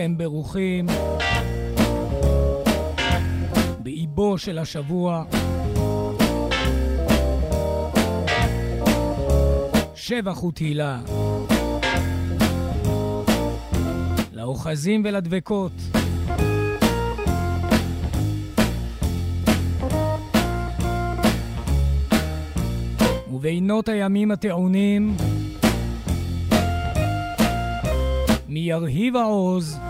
כולכם ברוכים באיבו של השבוע. שבח ותהילה. לאוחזים ולדבקות. ובינות הימים הטעונים, מי ירהיב העוז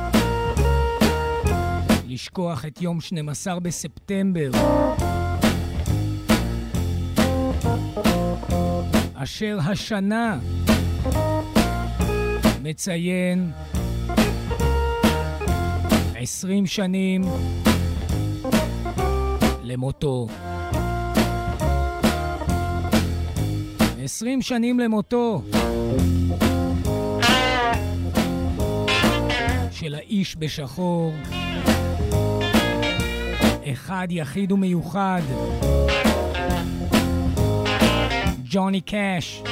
לשכוח את יום 12 בספטמבר, אשר השנה מציין עשרים שנים למותו. עשרים שנים למותו של האיש בשחור, אחד יחיד ומיוחד, ג'וני קאש.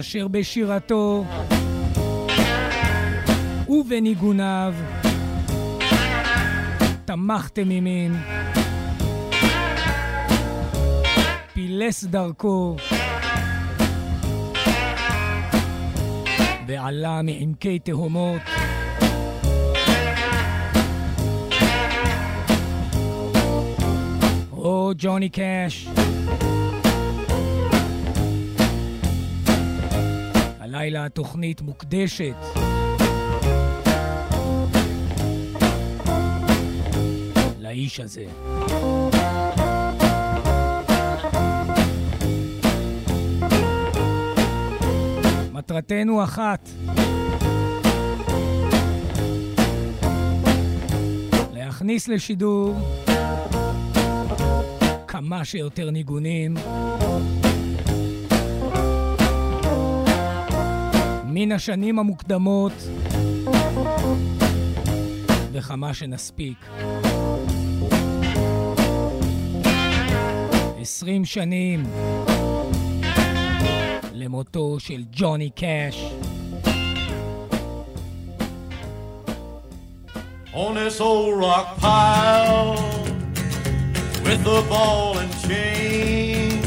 אשר בשירתו. ובניגוניו. תמכתם ימין, פילס דרכו. ועלה מעמקי תהומות. או ג'וני קאש. הלילה התוכנית מוקדשת לאיש הזה. מטרתנו אחת, להכניס לשידור כמה שיותר ניגונים מן השנים המוקדמות וכמה שנספיק. עשרים שנים למותו של ג'וני קאש. On this old rock pile with the ball chain.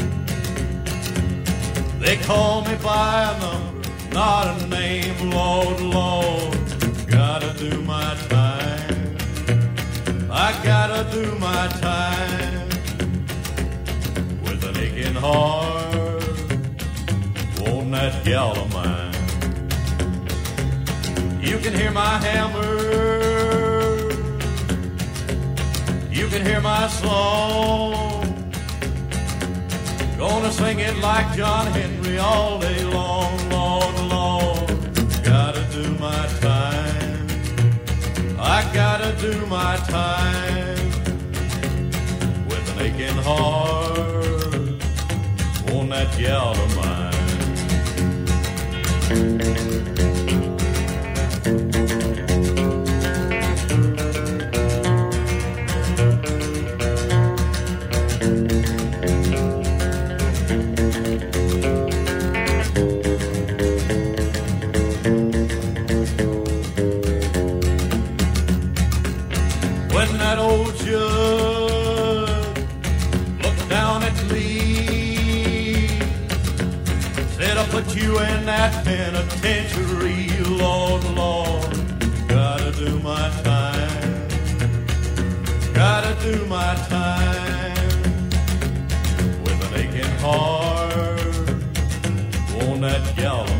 They call me by a number, not a name, Lord, Lord. Gotta do my time. I gotta do my time with an aching heart. On that gal of mine, you can hear my hammer. You can hear my song. Gonna sing it like John Henry all day long, Lord, Lord. Gotta do my time. I gotta do my time with an aching heart on that gal of mine. Lord, Lord. Gotta do my time, gotta do my time with an aching heart on that gal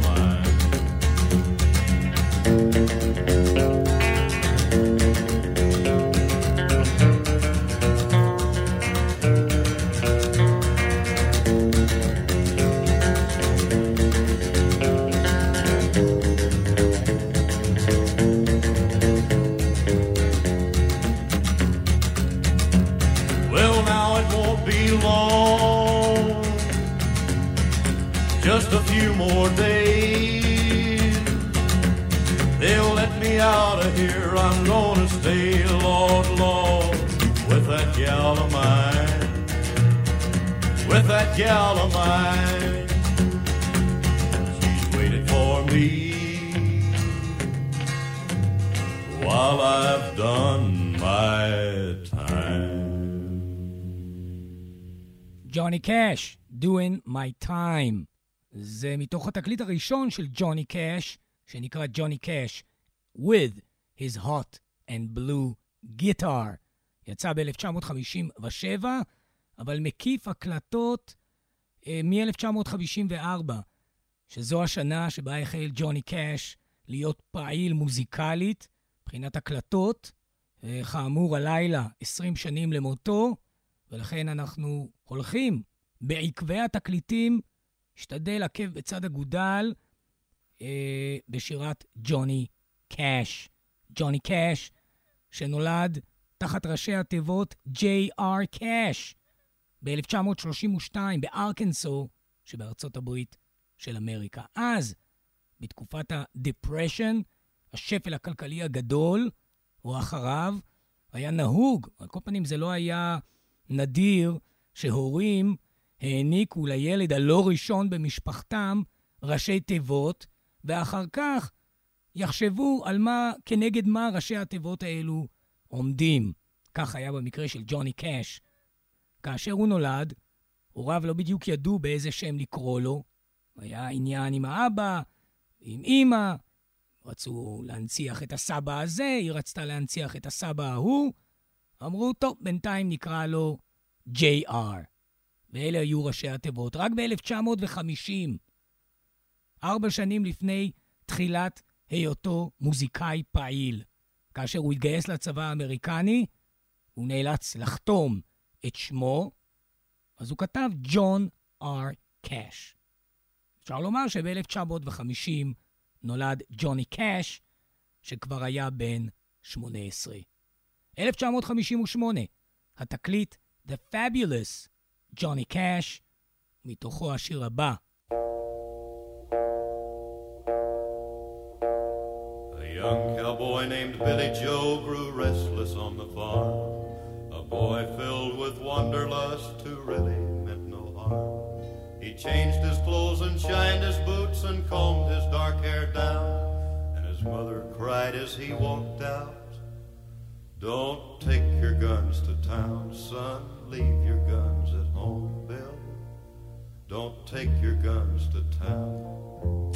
more. They'll let me out of here. I'm gonna stay, Lord, Lord, with that gal of mine. With that gal of mine. She's waiting for me while I've done my time. Johnny Cash doing my time. זה מתוך התקליט הראשון של ג'וני קאש, שנקרא ג'וני קאש, With His Hot and Blue Guitar. יצא ב-1957, אבל מקיף הקלטות אה, מ-1954, שזו השנה שבה החל ג'וני קאש להיות פעיל מוזיקלית מבחינת הקלטות. אה, כאמור, הלילה 20 שנים למותו, ולכן אנחנו הולכים בעקבי התקליטים, השתדל עקב בצד אגודל אה, בשירת ג'וני קאש. ג'וני קאש, שנולד תחת ראשי התיבות J.R. קאש ב-1932 בארקנסו שבארצות הברית של אמריקה. אז, בתקופת ה-depression, השפל הכלכלי הגדול, או אחריו, היה נהוג, על כל פנים זה לא היה נדיר, שהורים העניקו לילד הלא ראשון במשפחתם ראשי תיבות, ואחר כך יחשבו על מה, כנגד מה ראשי התיבות האלו עומדים. כך היה במקרה של ג'וני קאש. כאשר הוא נולד, הוריו לא בדיוק ידעו באיזה שם לקרוא לו. היה עניין עם האבא, עם אימא, רצו להנציח את הסבא הזה, היא רצתה להנציח את הסבא ההוא. אמרו, טוב, בינתיים נקרא לו JR. ואלה היו ראשי התיבות. רק ב-1950, ארבע שנים לפני תחילת היותו מוזיקאי פעיל, כאשר הוא התגייס לצבא האמריקני, הוא נאלץ לחתום את שמו, אז הוא כתב ג'ון אר קאש. אפשר לומר שב-1950 נולד ג'וני קאש, שכבר היה בן 18. 1958, התקליט The Fabulous ג'וני קאש, מתוכו השיר הבא. A young cowboy named Billy Joe grew restless on the farm. A boy filled with wanderlust who really meant no harm. He changed his clothes and shined his boots and combed his dark hair down. And his mother cried as he walked out. Don't take your guns to town, son. Leave your guns at home, Bill. Don't take your guns to town.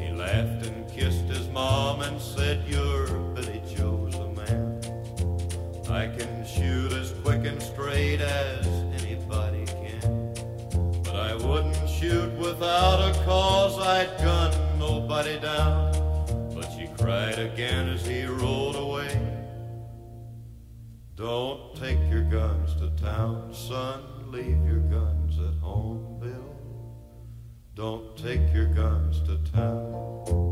He laughed and kissed his mom and said, You're Billy Joe's a man. I can shoot as quick and straight as anybody can. But I wouldn't shoot without a cause, I'd gun nobody down. But she cried again as he rolled away. Don't take your guns to town, son. Leave your guns at home, Bill. Don't take your guns to town.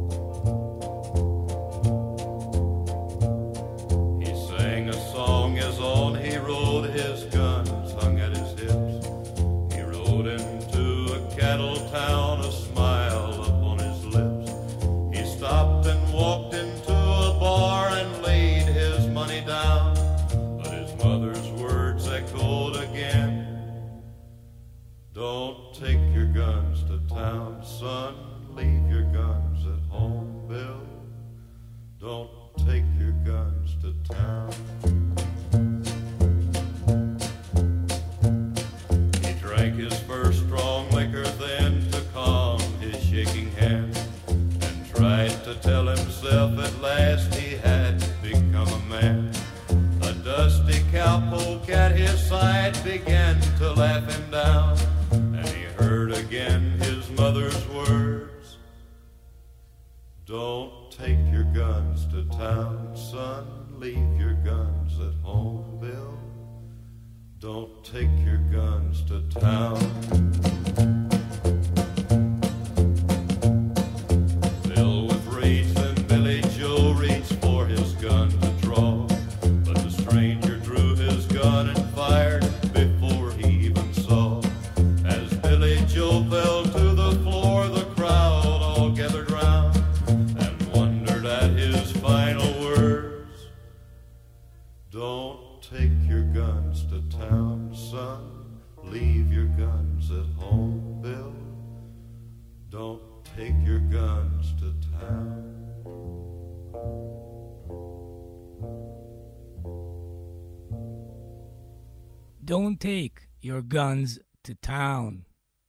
Don't take your guns to town.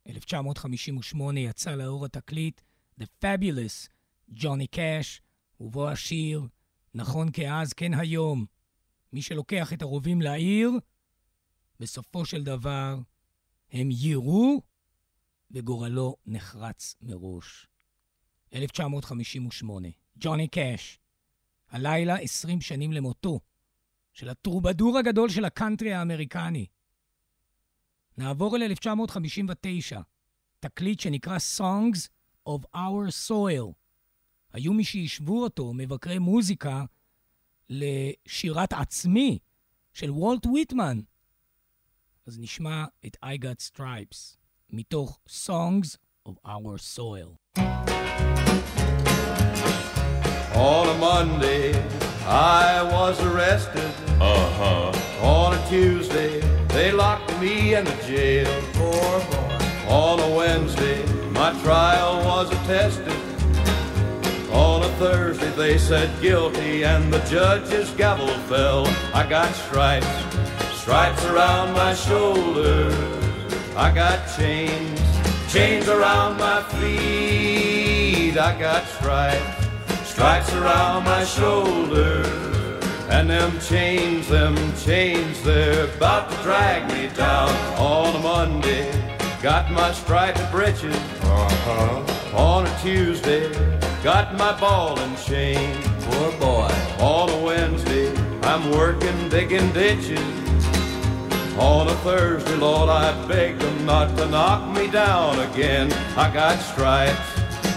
1958 יצא לאור התקליט The Fabulous, ג'וני קאש, ובו השיר, נכון כאז כן היום. מי שלוקח את הרובים לעיר, בסופו של דבר הם יירו, וגורלו נחרץ מראש. 1958, ג'וני קאש, הלילה 20 שנים למותו של הטרובדור הגדול של הקאנטרי האמריקני. נעבור אל 1959, תקליט שנקרא Songs of Our Soil. היו מי שישבו אותו, מבקרי מוזיקה, לשירת עצמי של וולט ויטמן. אז נשמע את I Got Stripes מתוך Songs of Our Soil. On a Monday, I was arrested. Uh huh. On a Tuesday, they locked me in the jail. Poor boy. On a Wednesday, my trial was attested. On a Thursday, they said guilty, and the judge's gavel fell. I got stripes, stripes around my shoulders. I got chains, chains around my feet. I got stripes, stripes around my shoulders. And them chains, them chains, they're about to drag me down on a Monday. Got my striped breeches Uh huh. on a Tuesday. Got my ball and chain Poor boy. on a Wednesday. I'm working digging ditches. On a Thursday, Lord, I beg them not to knock me down again. I got stripes,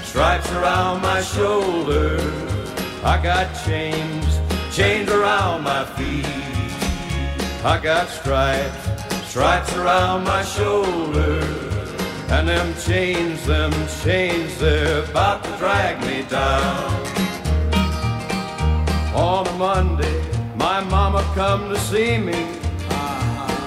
stripes around my shoulders. I got chains, chains around my feet. I got stripes, stripes around my shoulders. And them chains, them chains, they're about to drag me down. On a Monday, my mama come to see me.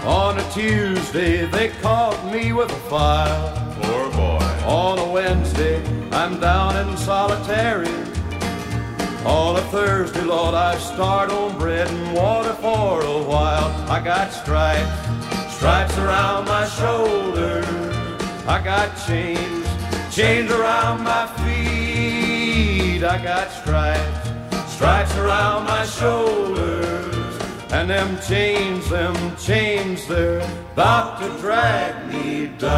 On a Tuesday, they caught me with a file. Poor boy. On a Wednesday, I'm down in solitary. On a Thursday, Lord, I start on bread and water for a while. I got stripes, stripes around my shoulders. I got chains, chains around my feet. I got stripes, stripes around my shoulders. And them chains, them chains, they're about to drag me down.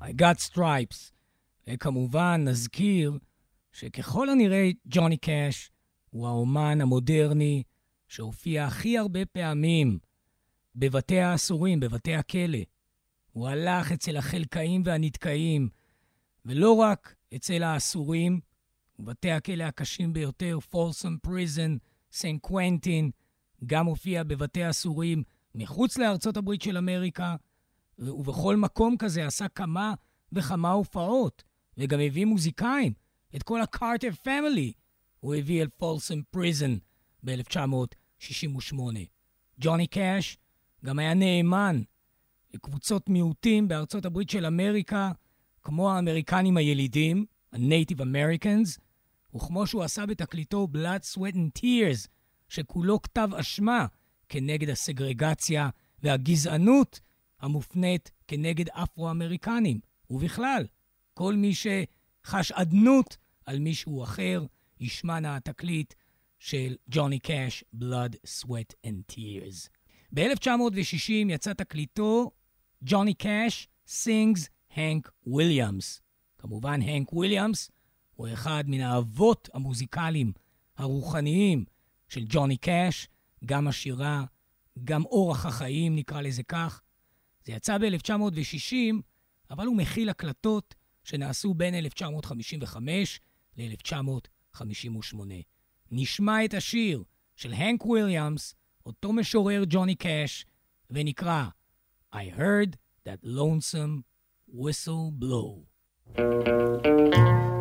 I got stripes. וכמובן, נזכיר שככל הנראה ג'וני קאש הוא האומן המודרני שהופיע הכי הרבה פעמים בבתי האסורים, בבתי הכלא. הוא הלך אצל החלקאים והנתקאים, ולא רק אצל האסורים, בבתי הכלא הקשים ביותר, Folsom Prison, סן קוונטין, גם הופיע בבתי האסורים מחוץ לארצות הברית של אמריקה, ובכל מקום כזה עשה כמה וכמה הופעות, וגם הביא מוזיקאים, את כל ה Carter Family הוא הביא אל Folsom Prison ב-1968. ג'וני קאש גם היה נאמן. לקבוצות מיעוטים בארצות הברית של אמריקה, כמו האמריקנים הילידים, ה-Native Americans, וכמו שהוא עשה בתקליטו Blood, Sweat and Tears, שכולו כתב אשמה כנגד הסגרגציה והגזענות המופנית כנגד אפרו-אמריקנים, ובכלל, כל מי שחש אדנות על מישהו אחר, ישמע נא התקליט של ג'וני קאש, Blood, Sweat and Tears. ב-1960 יצא תקליטו Johnny Cash Sings Hank Williams. כמובן, הנק וויליאמס הוא אחד מן האבות המוזיקליים הרוחניים של ג'וני קאש, גם השירה, גם אורח החיים, נקרא לזה כך. זה יצא ב-1960, אבל הוא מכיל הקלטות שנעשו בין 1955 ל-1958. נשמע את השיר של הנק וויליאמס, אותו משורר ג'וני קאש, ונקרא I heard that lonesome whistle blow. I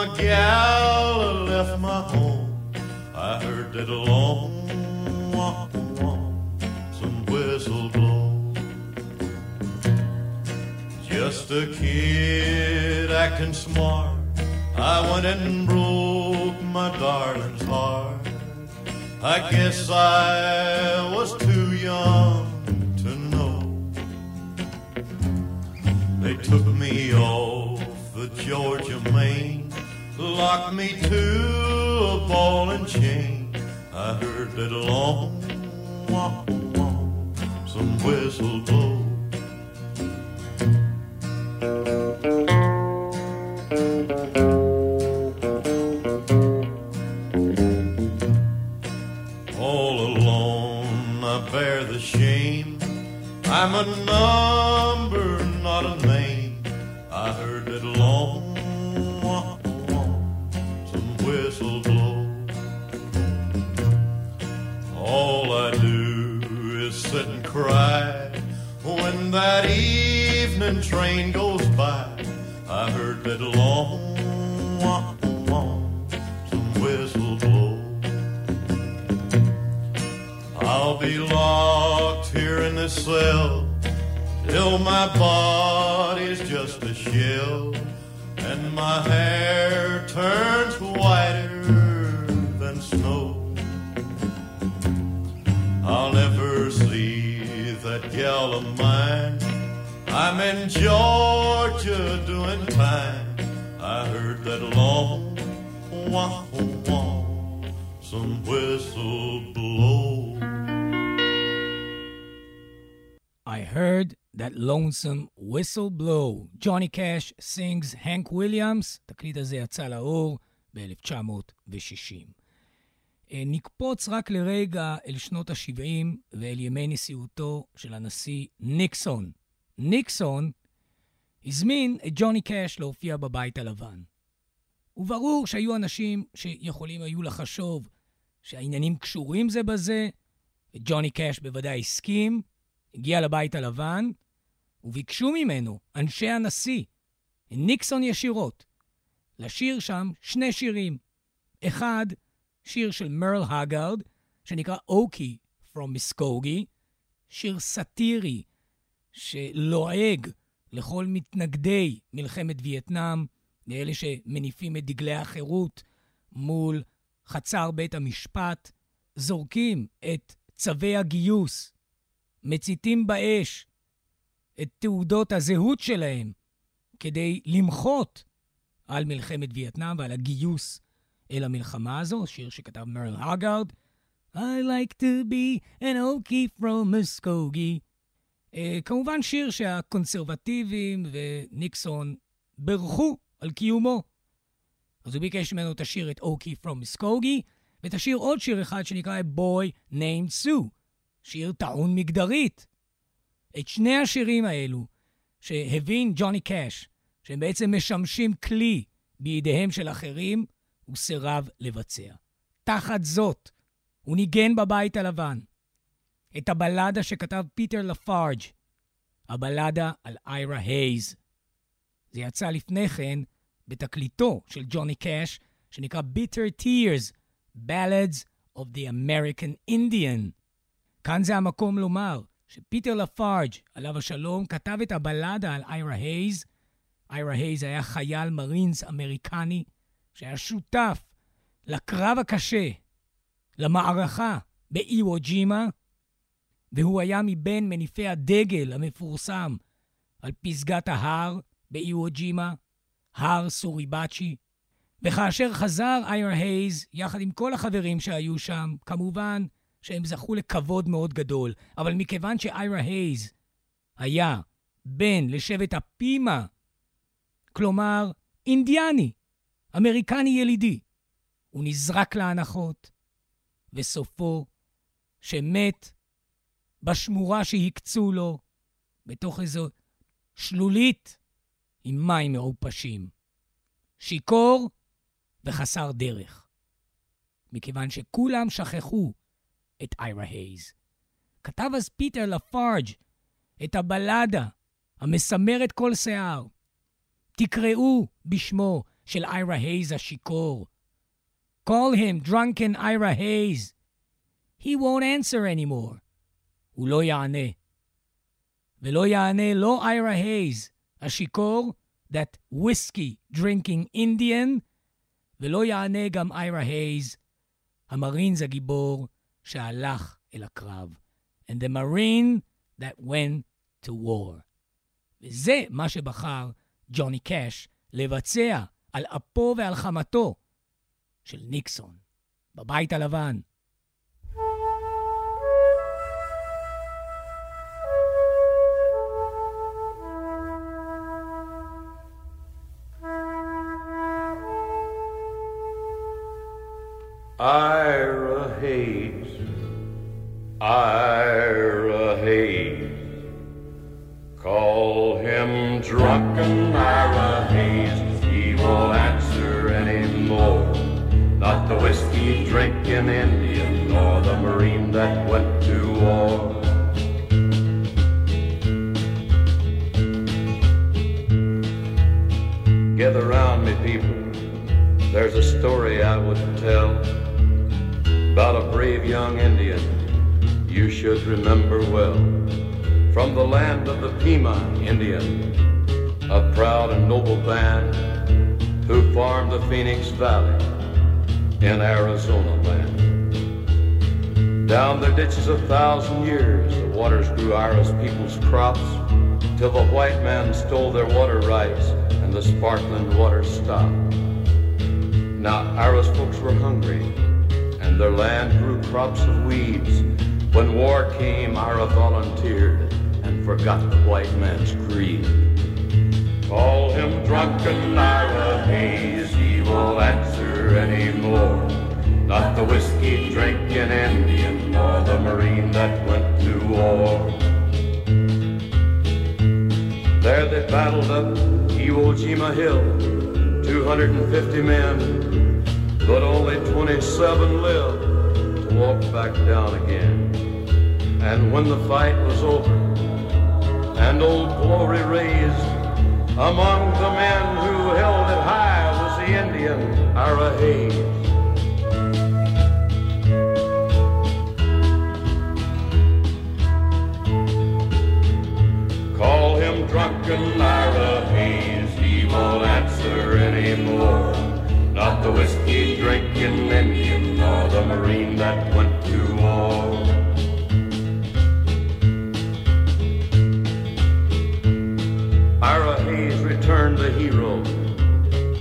my gal, I left my home. I heard that long, some whistle blow. Just a kid acting smart. I went and broke my darling's heart. I guess I was too young to know. They took me off the Georgia main, locked me to a ball and chain. I heard that long, wah, wah, some whistle blow. Lonesome whistle blow. ג'וני קאש sings הנק וויליאמס, התקליט הזה יצא לאור ב-1960. נקפוץ רק לרגע אל שנות ה-70 ואל ימי נשיאותו של הנשיא ניקסון. ניקסון הזמין את ג'וני קאש להופיע בבית הלבן. וברור שהיו אנשים שיכולים היו לחשוב שהעניינים קשורים זה בזה, וג'וני קאש בוודאי הסכים, הגיע לבית הלבן, וביקשו ממנו, אנשי הנשיא, ניקסון ישירות, לשיר שם שני שירים. אחד, שיר של מרל הגארד, שנקרא אוקי From Muskogee, שיר סאטירי שלועג לכל מתנגדי מלחמת וייטנאם, לאלה שמניפים את דגלי החירות מול חצר בית המשפט, זורקים את צווי הגיוס, מציתים באש את תעודות הזהות שלהם כדי למחות על מלחמת וייטנאם ועל הגיוס אל המלחמה הזו, שיר שכתב מרל הגארד. I like to be an okie from Muskogee. Uh, כמובן שיר שהקונסרבטיבים וניקסון בירכו על קיומו. אז הוא ביקש ממנו את השיר את אוקי from Muskogee, ותשאיר עוד שיר אחד שנקרא A Boy Named Sue, שיר טעון מגדרית. את שני השירים האלו, שהבין ג'וני קאש, שהם בעצם משמשים כלי בידיהם של אחרים, הוא סירב לבצע. תחת זאת, הוא ניגן בבית הלבן את הבלדה שכתב פיטר לפארג', הבלדה על איירה הייז. זה יצא לפני כן בתקליטו של ג'וני קאש, שנקרא Bitter Tears, Ballads of the American Indian. כאן זה המקום לומר שפיטר לפארג', עליו השלום, כתב את הבלדה על איירה הייז. איירה הייז היה חייל מרינס אמריקני שהיה שותף לקרב הקשה, למערכה באיוו ג'ימה, והוא היה מבין מניפי הדגל המפורסם על פסגת ההר באיוו ג'ימה, הר סוריבאצ'י. וכאשר חזר אייר הייז, יחד עם כל החברים שהיו שם, כמובן שהם זכו לכבוד מאוד גדול, אבל מכיוון שאיירה הייז היה בן לשבט הפימה, כלומר אינדיאני, אמריקני ילידי, הוא נזרק להנחות, וסופו שמת בשמורה שהקצו לו, בתוך איזו שלולית עם מים מעופשים. שיכור וחסר דרך. מכיוון שכולם שכחו את איירה הייז. כתב אז פיטר לפארג' את הבלדה המסמרת כל שיער. תקראו בשמו של איירה הייז השיכור. Call him drunken Ira Hayes. He won't answer anymore. הוא לא יענה. ולא יענה לא איירה הייז, השיכור, that whiskey drinking Indian, ולא יענה גם איירה הייז, המרינס הגיבור שהלך אל הקרב. And the marine that went to war. וזה מה שבחר ג'וני קאש לבצע על אפו ועל חמתו של ניקסון בבית הלבן. Ira Hayes, Ira Hayes. Call him drunken Ira Hayes, he won't answer anymore. Not the whiskey drinking Indian, nor the Marine that went to war. Gather round me, people. There's a story I would tell about a brave young Indian you should remember well. From the land of the Pima Indian, a proud and noble band who farmed the Phoenix Valley in Arizona land. Down their ditches a thousand years, the waters grew Ira's people's crops, till the white man stole their water rights and the sparkling water stopped. Now Ira's folks were hungry, and their land grew crops of weeds. When war came, Ira volunteered and forgot the white man's creed. Call him drunken Ira Hayes, he won't answer anymore. Not the whiskey drinking Indian, nor the Marine that went to war. There they battled up Iwo Jima Hill, 250 men, but only 27 lived to walk back down again. And when the fight was over, and old glory raised, among the men who held it high was the Indian Ira Hayes. Call him drunken Ira Hayes, he won't answer anymore. Not the whiskey drinking Indian, nor the Marine that went hero,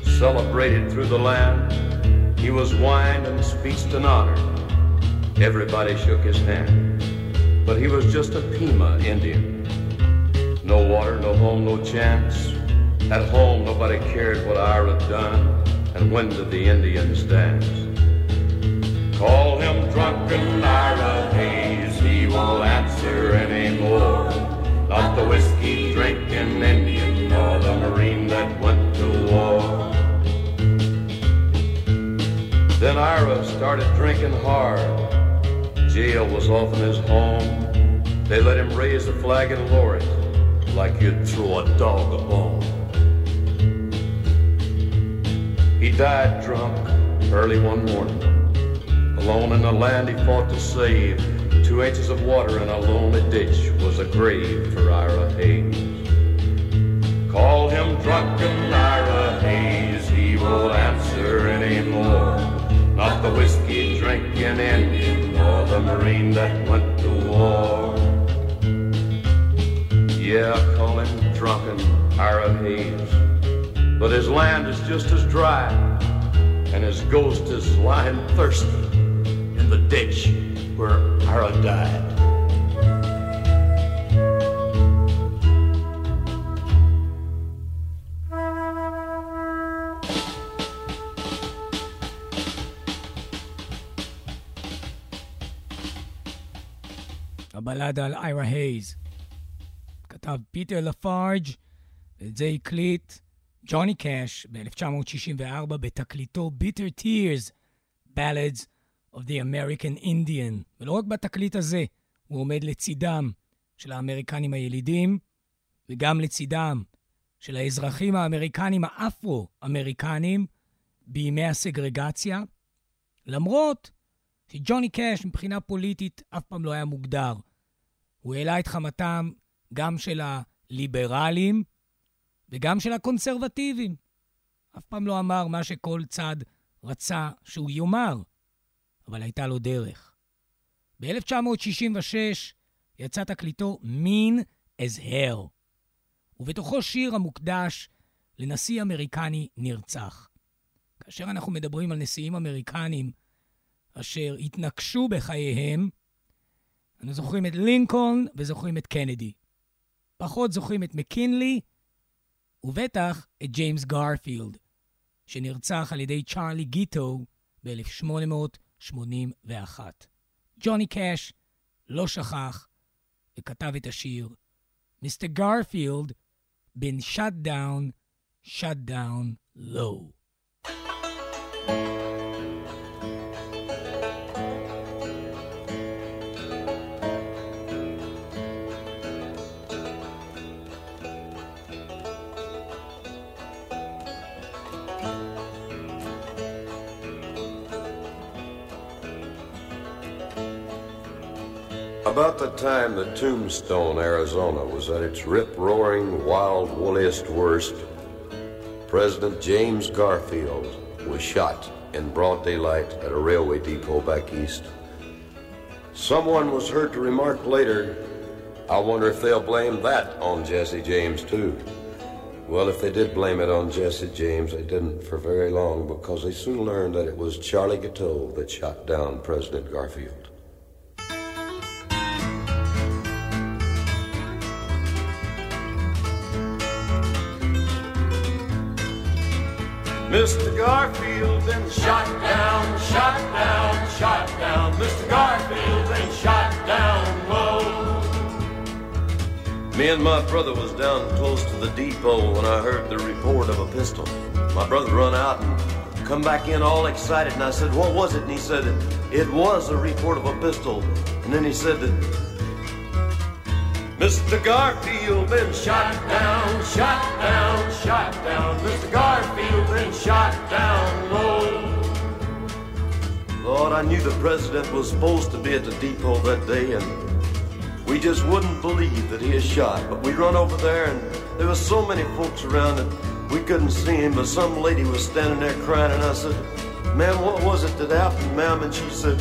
celebrated through the land. He was wined and speeched and honored. Everybody shook his hand, but he was just a Pima Indian. No water, no home, no chance. At home, nobody cared what Ira done, and when did the Indians dance? Call him drunken Ira Hayes, he won't answer anymore. Not the whiskey drinking Indian, Then Ira started drinking hard. Jail was often his home. They let him raise the flag and lower it like you'd throw a dog a bone. He died drunk early one morning. Alone in the land he fought to save. Two inches of water in a lonely ditch was a grave for Ira Hayes. Call him drunken Ira Hayes, he won't answer anymore. Not the whiskey drinking Indian, or the Marine that went to war. Yeah, call him drunken Ira Hayes. But his land is just as dry, and his ghost is lying thirsty in the ditch where Ira died. הבלדה על איירה הייז. כתב פיטר לפארג' ואת זה הקליט ג'וני קאש ב-1964 בתקליטו Bitter Tears, Ballads of the American Indian. ולא רק בתקליט הזה, הוא עומד לצידם של האמריקנים הילידים, וגם לצידם של האזרחים האמריקנים האפרו-אמריקנים בימי הסגרגציה, למרות שג'וני קאש מבחינה פוליטית אף פעם לא היה מוגדר. הוא העלה את חמתם גם של הליברלים וגם של הקונסרבטיבים. אף פעם לא אמר מה שכל צד רצה שהוא יאמר, אבל הייתה לו דרך. ב-1966 יצא תקליטו Mean as Hell, ובתוכו שיר המוקדש לנשיא אמריקני נרצח. כאשר אנחנו מדברים על נשיאים אמריקנים אשר התנקשו בחייהם, אנו זוכרים את לינקולן וזוכרים את קנדי. פחות זוכרים את מקינלי, ובטח את ג'יימס גרפילד, שנרצח על ידי צ'ארלי גיטו ב-1881. ג'וני קאש לא שכח וכתב את השיר Mr. Garfield been shut down, shut down low. About the time that Tombstone, Arizona was at its rip roaring, wild, wooliest worst, President James Garfield was shot in broad daylight at a railway depot back east. Someone was heard to remark later, I wonder if they'll blame that on Jesse James, too. Well, if they did blame it on Jesse James, they didn't for very long because they soon learned that it was Charlie Gateau that shot down President Garfield. Mr. Garfield been shot down, shot down, shot down. Mr. Garfield been shot down low. Me and my brother was down close to the depot when I heard the report of a pistol. My brother run out and come back in all excited, and I said, "What was it?" And he said, "It was a report of a pistol." And then he said that Mr. Garfield been shot down, shot down, shot down. Mr. Garfield been shot down low. Lord, I knew the president was supposed to be at the depot that day, and we just wouldn't believe that he is shot. But we run over there, and there was so many folks around that we couldn't see him. But some lady was standing there crying, and I said, "Ma'am, what was it that happened, ma'am?" And she said.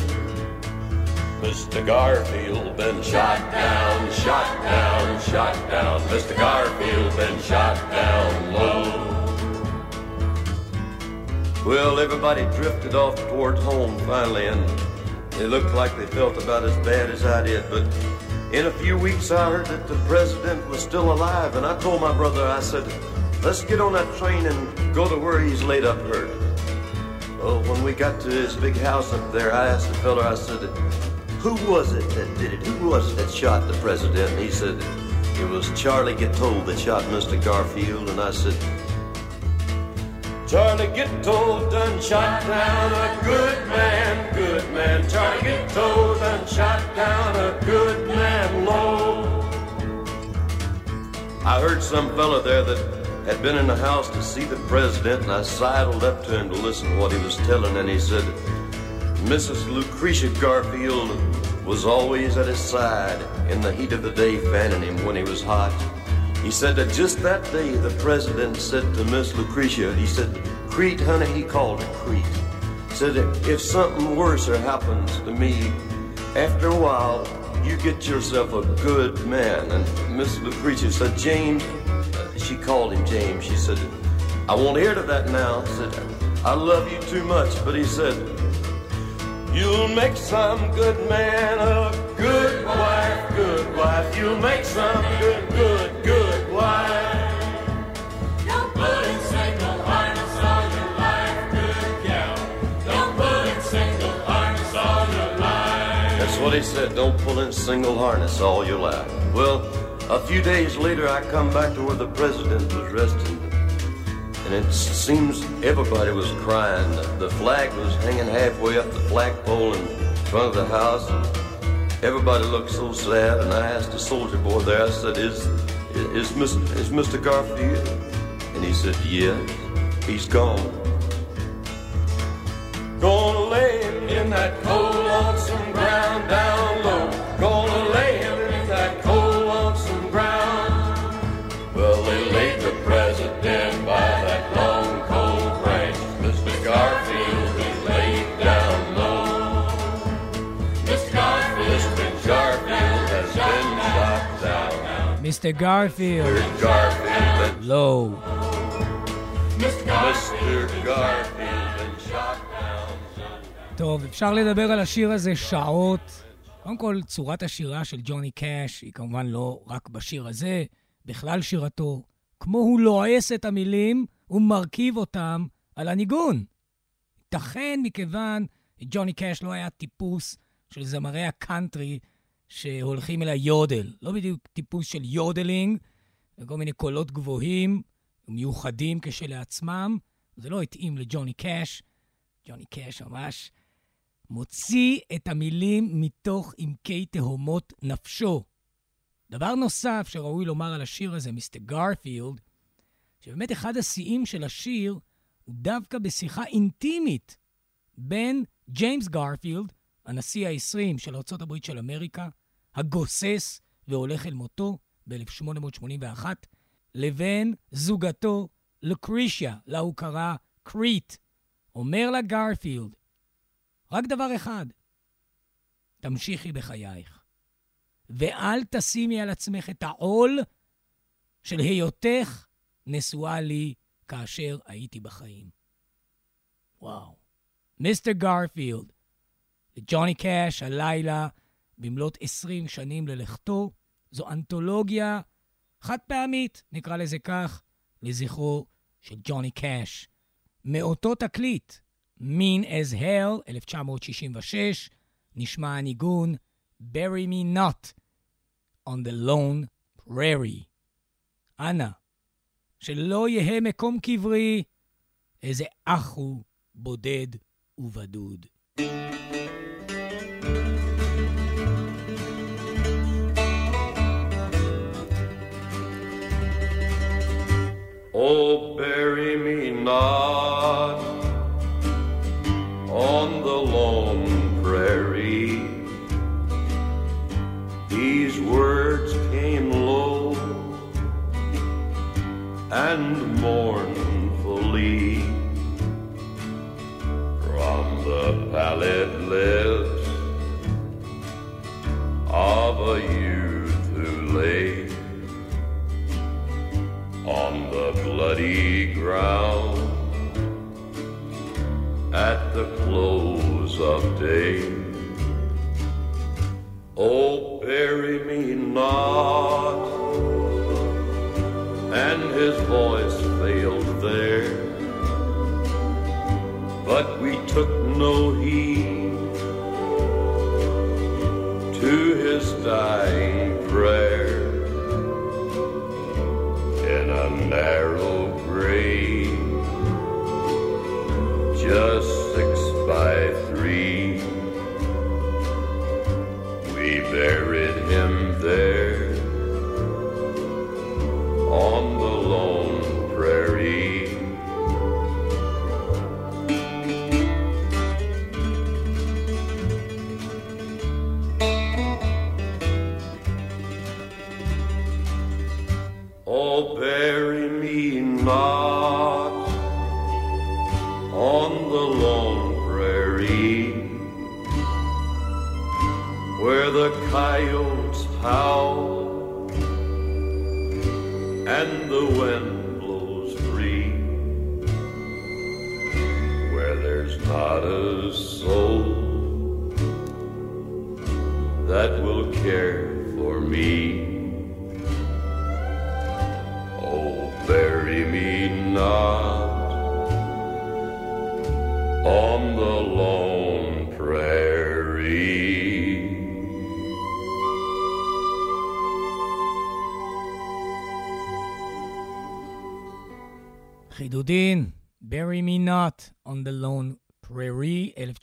Mr. Garfield been shot down, shot down, shot down. Mr. Garfield been shot down low. Well, everybody drifted off towards home finally, and they looked like they felt about as bad as I did. But in a few weeks, I heard that the president was still alive, and I told my brother, I said, let's get on that train and go to where he's laid up hurt. Well, when we got to his big house up there, I asked the feller, I said, who was it that did it? Who was it that shot the president? And he said, it was Charlie Gittold that shot Mr. Garfield. And I said, Charlie Gittold done shot down a good man, good man. Charlie Gittold done shot down a good man low. I heard some fella there that had been in the house to see the president, and I sidled up to him to listen to what he was telling, and he said, Mrs. Lucretia Garfield was always at his side in the heat of the day, fanning him when he was hot. He said that just that day the president said to Miss Lucretia, he said, Crete, honey, he called her Crete. Said, if something worse happens to me, after a while, you get yourself a good man. And Miss Lucretia said, James, uh, she called him James. She said, I won't hear to that now. Said, I love you too much. But he said, You'll make some good man a good wife, good wife. You'll make some good, good, what he said. Don't pull in single harness all your life. Well, a few days later, I come back to where the president was resting. And it seems everybody was crying. The flag was hanging halfway up the flagpole in front of the house. Everybody looked so sad. And I asked the soldier boy there, I said, Is, Is, Miss, is Mr. Garfield? And he said, Yes, he's gone. Gonna lay him in that cold, lonesome ground down low. Gonna lay him Mr. Garfield. Mr. Garfield, Mr. Garfield. טוב, אפשר לדבר על השיר הזה שעות. קודם כל, צורת השירה של ג'וני קאש היא כמובן לא רק בשיר הזה, בכלל שירתו. כמו הוא לועס את המילים, הוא מרכיב אותם על הניגון. ייתכן מכיוון ג'וני קאש לא היה טיפוס של זמרי הקאנטרי שהולכים אל היודל. לא בדיוק טיפוס של יודלינג, וכל מיני קולות גבוהים, מיוחדים כשלעצמם. זה לא התאים לג'וני קאש. ג'וני קאש ממש מוציא את המילים מתוך עמקי תהומות נפשו. דבר נוסף שראוי לומר על השיר הזה, Mr. Garfield, שבאמת אחד השיאים של השיר הוא דווקא בשיחה אינטימית בין ג'יימס גרפילד, הנשיא ה-20 של ארה"ב של אמריקה, הגוסס והולך אל מותו ב-1881, לבין זוגתו לוקרישיה, לה הוא קרא קריט. אומר לה גרפילד, רק דבר אחד, תמשיכי בחייך, ואל תשימי על עצמך את העול של היותך נשואה לי כאשר הייתי בחיים. וואו. מיסטר גרפילד, לג'וני קאש הלילה, במלאת 20 שנים ללכתו, זו אנתולוגיה חד פעמית, נקרא לזה כך, לזכרו של ג'וני קאש. מאותו תקליט, Mean as Hell, 1966, נשמע הניגון Bury Me Not on the Lone Prairie. אנא, שלא יהא מקום קברי, איזה אח הוא בודד ובדוד. Oh, bury me not on the lone prairie. These words came low and mournfully from the pallid ground at the close of day. Oh, bury me not. And his voice failed there, but we took no heed to his dying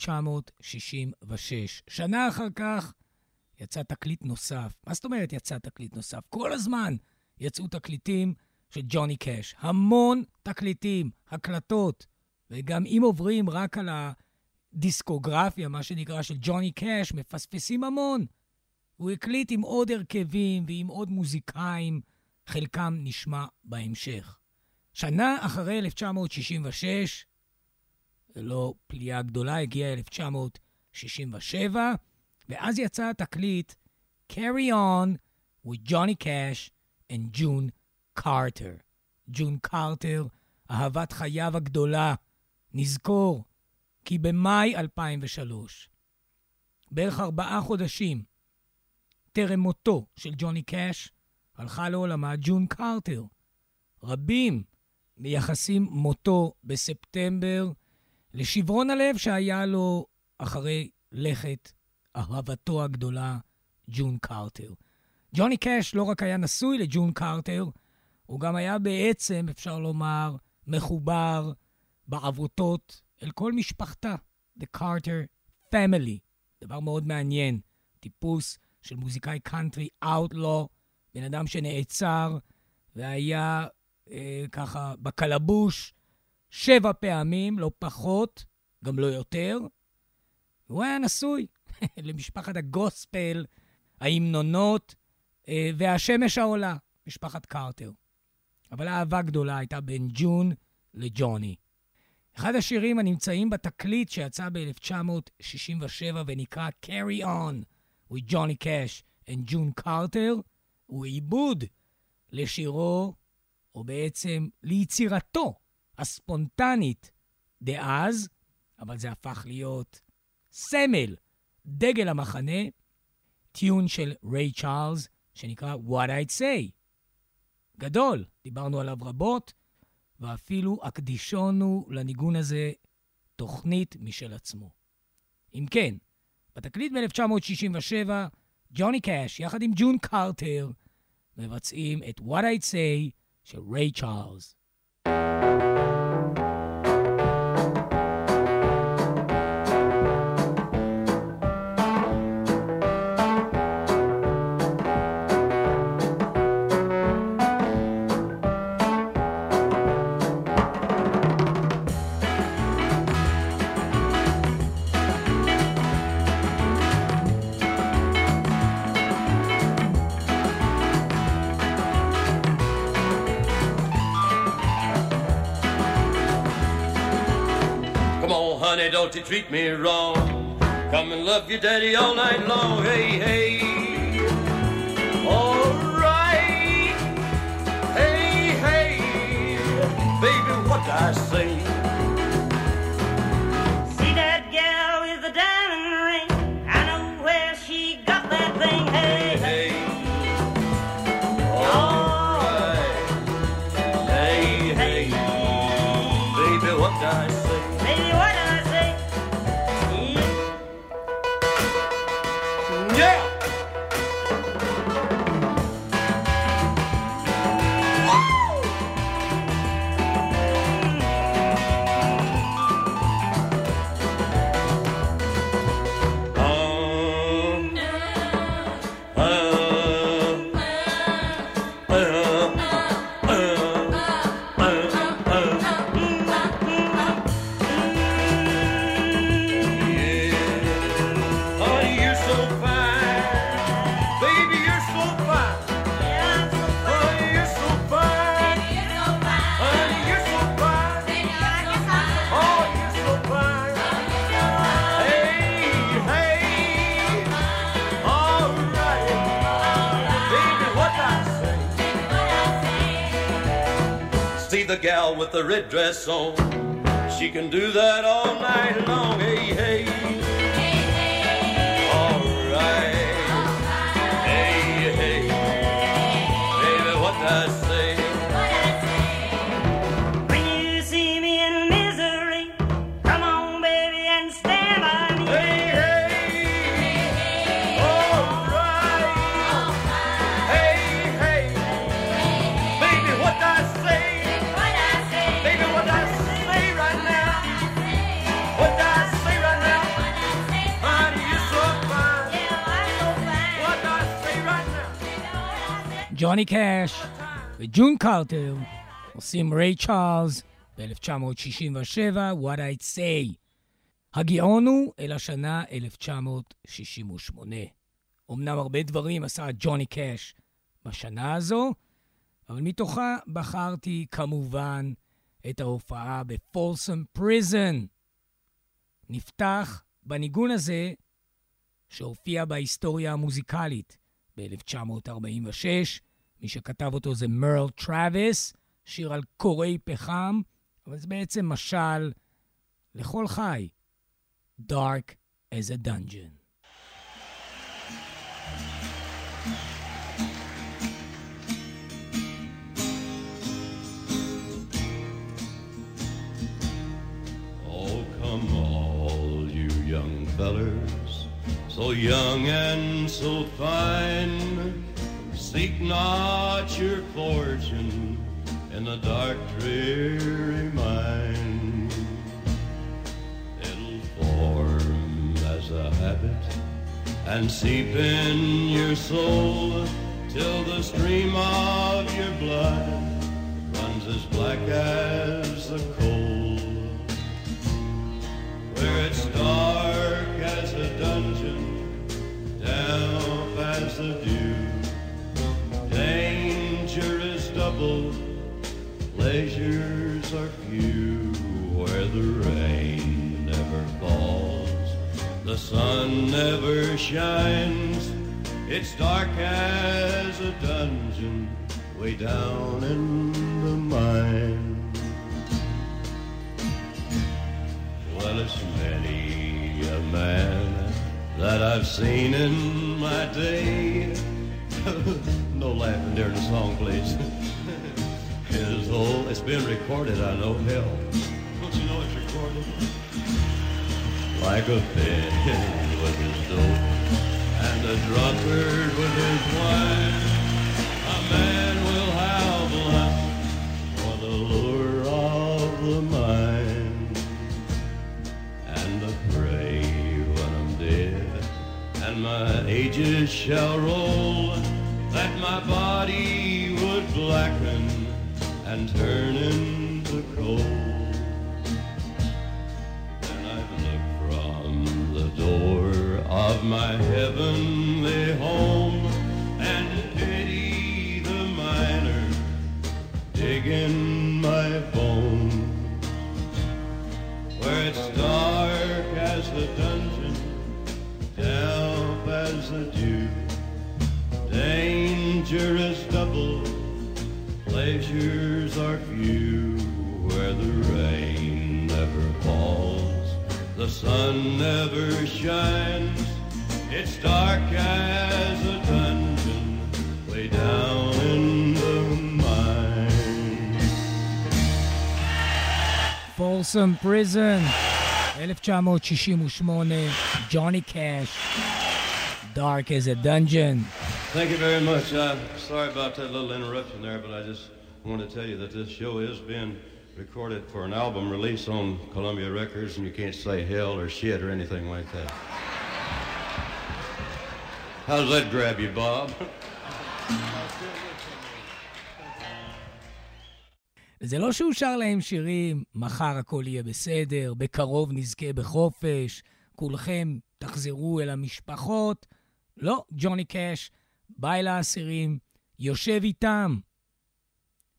1966. שנה אחר כך יצא תקליט נוסף. מה זאת אומרת יצא תקליט נוסף? כל הזמן יצאו תקליטים של ג'וני קאש. המון תקליטים, הקלטות. וגם אם עוברים רק על הדיסקוגרפיה, מה שנקרא, של ג'וני קאש, מפספסים המון. הוא הקליט עם עוד הרכבים ועם עוד מוזיקאים, חלקם נשמע בהמשך. שנה אחרי 1966, לא פליאה גדולה, הגיע 1967, ואז יצא התקליט Carry On with Johnny Cash and June Carter. ג'ון קרטר, אהבת חייו הגדולה. נזכור כי במאי 2003, בערך ארבעה חודשים טרם מותו של ג'וני קאש, הלכה לעולמה ג'ון קרטר. רבים מייחסים מותו בספטמבר לשברון הלב שהיה לו אחרי לכת אהבתו הגדולה, ג'ון קרטר. ג'וני קאש לא רק היה נשוי לג'ון קרטר, הוא גם היה בעצם, אפשר לומר, מחובר בעבותות אל כל משפחתה, The Carter Family. דבר מאוד מעניין, טיפוס של מוזיקאי קאנטרי Outlaw, בן אדם שנעצר והיה אה, ככה בקלבוש שבע פעמים, לא פחות, גם לא יותר. והוא היה נשוי למשפחת הגוספל, ההמנונות אה, והשמש העולה, משפחת קרטר. אבל האהבה גדולה הייתה בין ג'ון לג'וני. אחד השירים הנמצאים בתקליט שיצא ב-1967 ונקרא Carry On with Johnny Cash and June Carter הוא עיבוד לשירו, או בעצם ליצירתו הספונטנית דאז, אבל זה הפך להיות סמל, דגל המחנה, טיון של ריי צ'ארלס שנקרא What I'd Say. גדול, דיברנו עליו רבות, ואפילו אקדישונו לניגון הזה תוכנית משל עצמו. אם כן, בתקליט ב-1967, ג'וני קאש יחד עם ג'ון קרטר מבצעים את What I'd Say של ריי צ'ארלס. Don't you treat me wrong. Come and love your daddy all night long. Hey, hey. All right. Hey, hey. Baby, what I say? See the gal with the red dress on. She can do that all night long. Hey, hey. ג'וני קאש וג'ון קרטר עושים ריי צ'ארלס ב-1967, What I'd Say. הגאון הוא אל השנה 1968. אמנם הרבה דברים עשה ג'וני קאש בשנה הזו, אבל מתוכה בחרתי כמובן את ההופעה בפולסם פריזן. נפתח בניגון הזה שהופיע בהיסטוריה המוזיקלית ב-1946. מי שכתב אותו זה מרל טראביס, שיר על קורי פחם, אבל זה בעצם משל לכל חי. Dark as a dungeon. Oh, fellers, so young and so fine. Seek not your fortune in the dark, dreary mine. It'll form as a habit and seep in your soul till the stream of your blood runs as black as the coal where it's dark as a dungeon, damp as the dew. Is double, pleasures are few, where the rain never falls, the sun never shines. It's dark as a dungeon, way down in the mine. Well, it's many a man that I've seen in my day. no laughing during the song, please. His whole, it's been recorded, I know. Hell, don't you know it's recorded? Like a fish with his dope and a drunkard with his wine. A man will have lunch for the lure of the mind and I pray when I'm dead and my ages shall roll that my body would blacken and turn into coal. And I've looked from the door of my heavenly home and pity the miner digging my bone where it's dark as the dungeon, damp as the dew. Danger is double, pleasures are few where the rain never falls, the sun never shines. It's dark as a dungeon way down in the mine. Folsom Prison, 1968, Johnny Cash, Dark as a Dungeon. Thank you very much. I'm sorry about that little interruption there, but I just want to tell you that this show is being recorded for an album release on Columbia Records, and you can't say hell or shit or anything like that. How does that grab you, Bob? זה לא שהוא שר להם שירים, מחר הכל יהיה בסדר, בקרוב נזכה בחופש, כולכם תחזרו אל המשפחות. לא, ג'וני קאש בא אל האסירים, יושב איתם,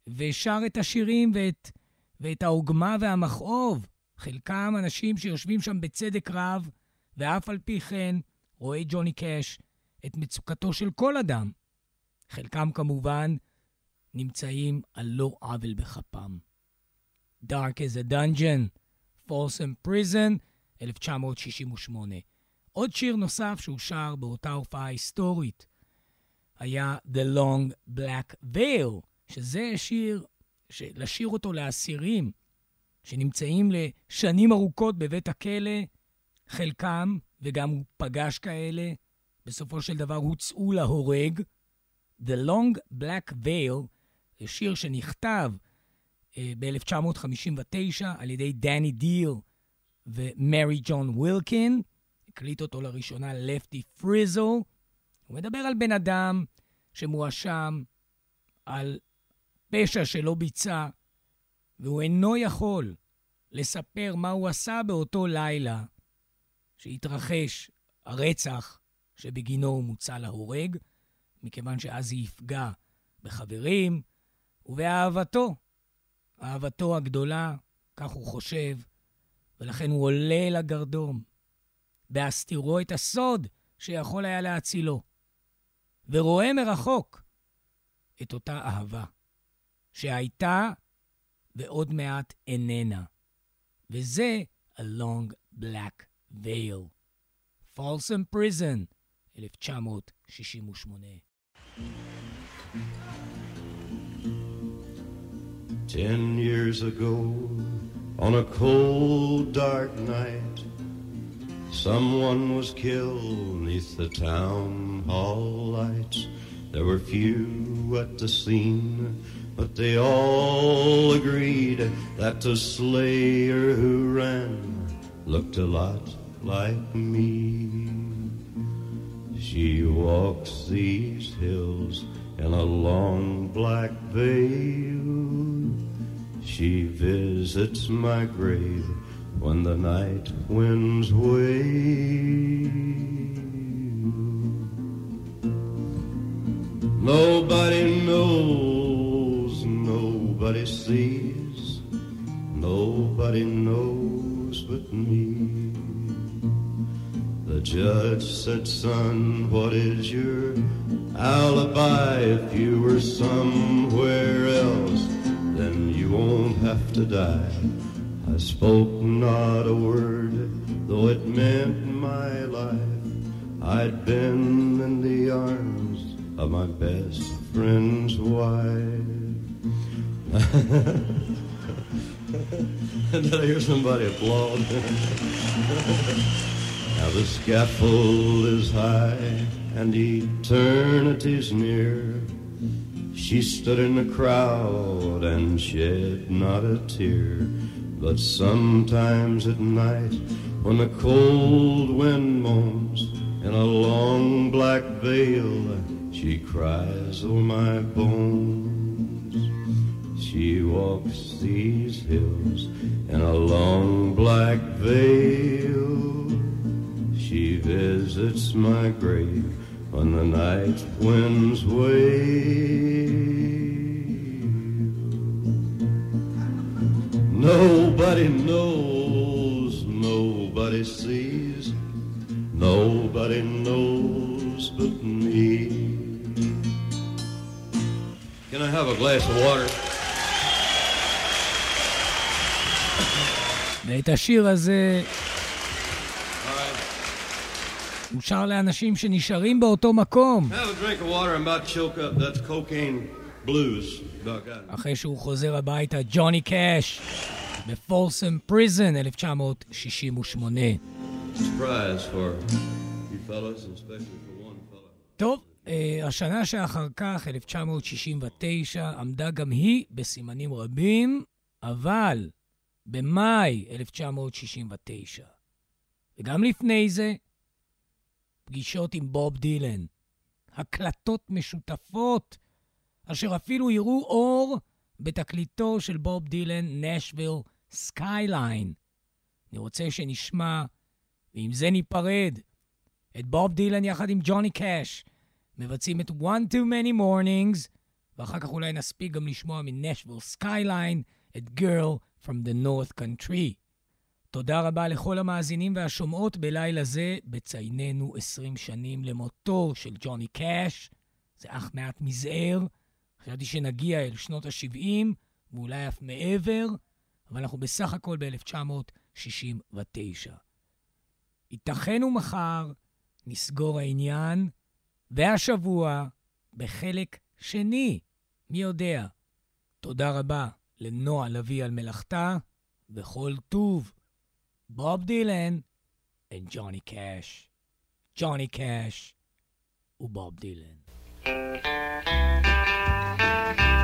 ושר את השירים ואת, ואת העוגמה והמכאוב. חלקם אנשים שיושבים שם בצדק רב, ואף על פי כן רואה ג'וני קאש את מצוקתו של כל אדם. חלקם כמובן נמצאים על לא עוול בכפם. Dark as a Dungeon, Folsom Prison, 1968. עוד שיר נוסף שהוא שר באותה הופעה היסטורית היה The Long Black Veil, שזה שיר, לשיר אותו לאסירים שנמצאים לשנים ארוכות בבית הכלא, חלקם, וגם הוא פגש כאלה, בסופו של דבר הוצאו להורג. The Long Black Veil זה שיר שנכתב uh, ב-1959 על ידי דני דיל ומרי ג'ון ווילקין. הקליט אותו לראשונה לפטי פריזל. הוא מדבר על בן אדם שמואשם על פשע שלא ביצע, והוא אינו יכול לספר מה הוא עשה באותו לילה שהתרחש הרצח שבגינו הוא מוצא להורג, מכיוון שאז היא יפגע בחברים ובאהבתו. אהבתו הגדולה, כך הוא חושב, ולכן הוא עולה לגרדום, בהסתירו את הסוד שיכול היה להצילו, ורואה מרחוק את אותה אהבה, שהייתה ועוד מעט איננה. וזה A Long Black Veil. Folsom Prison, 1968. Ten years ago, on a cold, dark night, someone was killed neath the town hall lights. There were few at the scene, but they all agreed that the slayer who ran looked a lot like me. She walks these hills in a long black veil. She visits my grave when the night winds wail. Nobody knows, nobody sees, nobody knows but me. The judge said, son, what is your alibi? If you were somewhere else, then you won't have to die. I spoke not a word, though it meant my life. I'd been in the arms of my best friend's wife. Did I hear somebody applaud? now the scaffold is high and eternity's near. She stood in the crowd and shed not a tear. But sometimes at night, when the cold wind moans in a long black veil, she cries over my bones. She walks these hills in a long black veil. She visits my grave when the night winds wail. Nobody knows, nobody sees, nobody knows but me. Can I have a glass of water? ואת השיר הזה right. הוא שר לאנשים שנשארים באותו מקום, Have a drink of water. I'm about to choke up. That's cocaine אחרי שהוא חוזר הביתה, ג'וני קאש, בפורסם פריזן, 1968. Surprise for you fellas, and especially for one fella. טוב, אה, השנה שאחר כך, 1969, עמדה גם היא בסימנים רבים, אבל במאי 1969, וגם לפני זה, פגישות עם בוב דילן, הקלטות משותפות, אשר אפילו יראו אור בתקליטו של בוב דילן, Nashville Skyline. אני רוצה שנשמע, ועם זה ניפרד, את בוב דילן יחד עם ג'וני קאש, מבצעים את One Too Many Mornings, ואחר כך אולי נספיק גם לשמוע מ Nashville Skyline את Girl from the North Country. תודה רבה לכל המאזינים והשומעות בלילה זה, בצייננו 20 שנים למותו של ג'וני קאש. זה אך מעט מזער. חשבתי שנגיע אל שנות ה-70, ואולי אף מעבר, אבל אנחנו בסך הכל ב-1969. ייתכן ומחר נסגור העניין, והשבוע בחלק שני, מי יודע. תודה רבה לנועה לביא על מלאכתה, וכל טוב. בוב דילן וג'וני קאש. ג'וני קאש ובוב דילן. Thank you.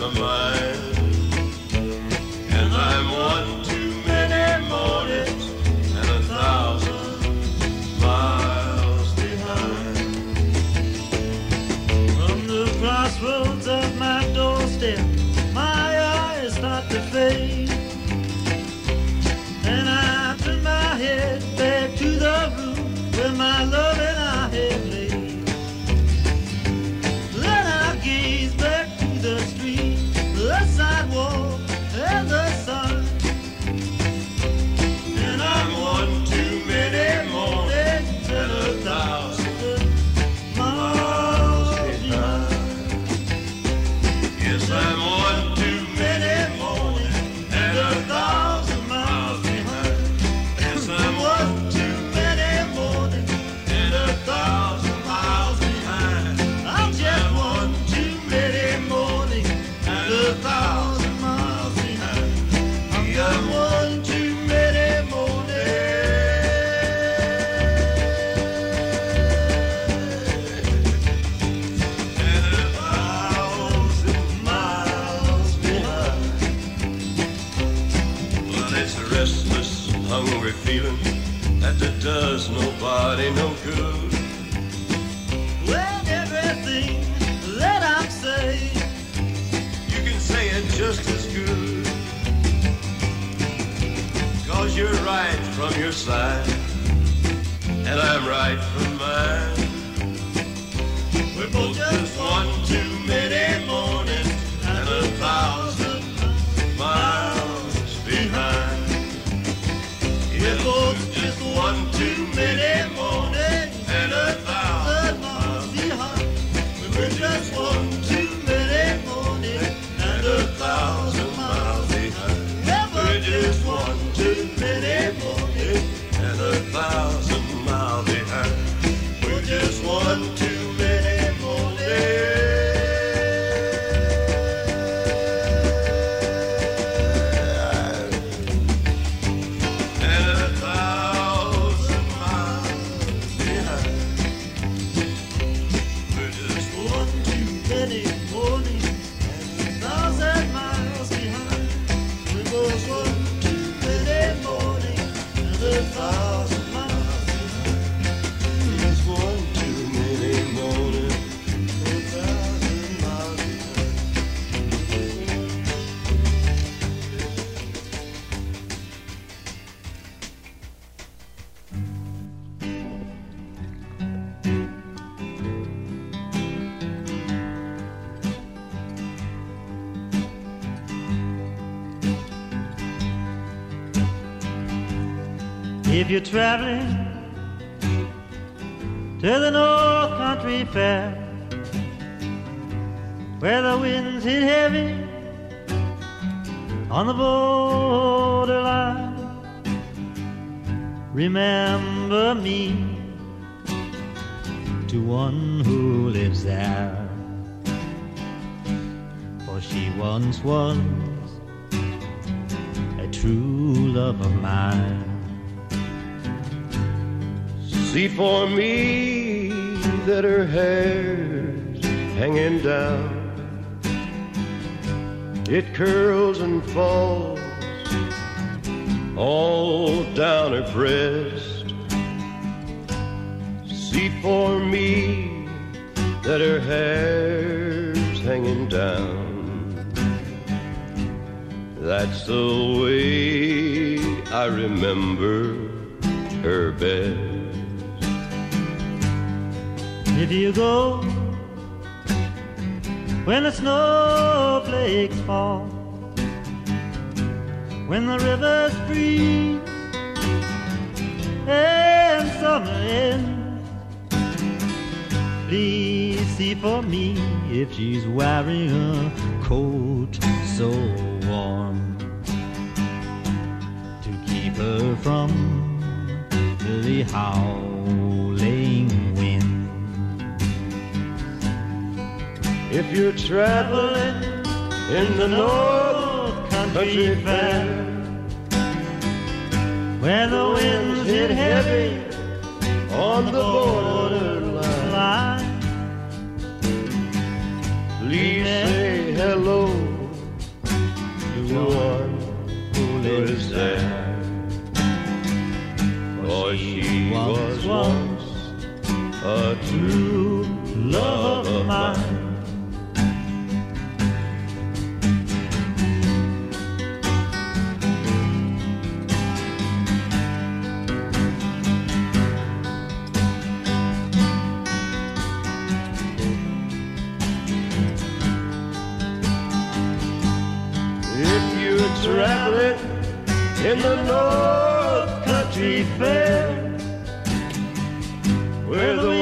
the mind. If you're traveling to the North Country Fair, where the winds hit heavy on the borderline, remember me to one who lives there. For she once was a true love of mine see for me that her hair's hanging down. It curls and falls all down her breast. See for me that her hair's hanging down. That's the way I remember her best. If you go when the snowflakes fall? When the rivers freeze and summer ends? Please see for me if she's wearing a coat so warm to keep her from the Howe. If you're traveling in the North Country Fair, where the winds hit heavy on the borderline, line, please say hello to one who lives there. For she was once a true love of mine. In the North Country Fair, where the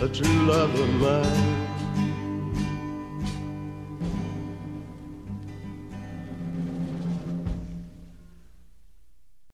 a true love of mine.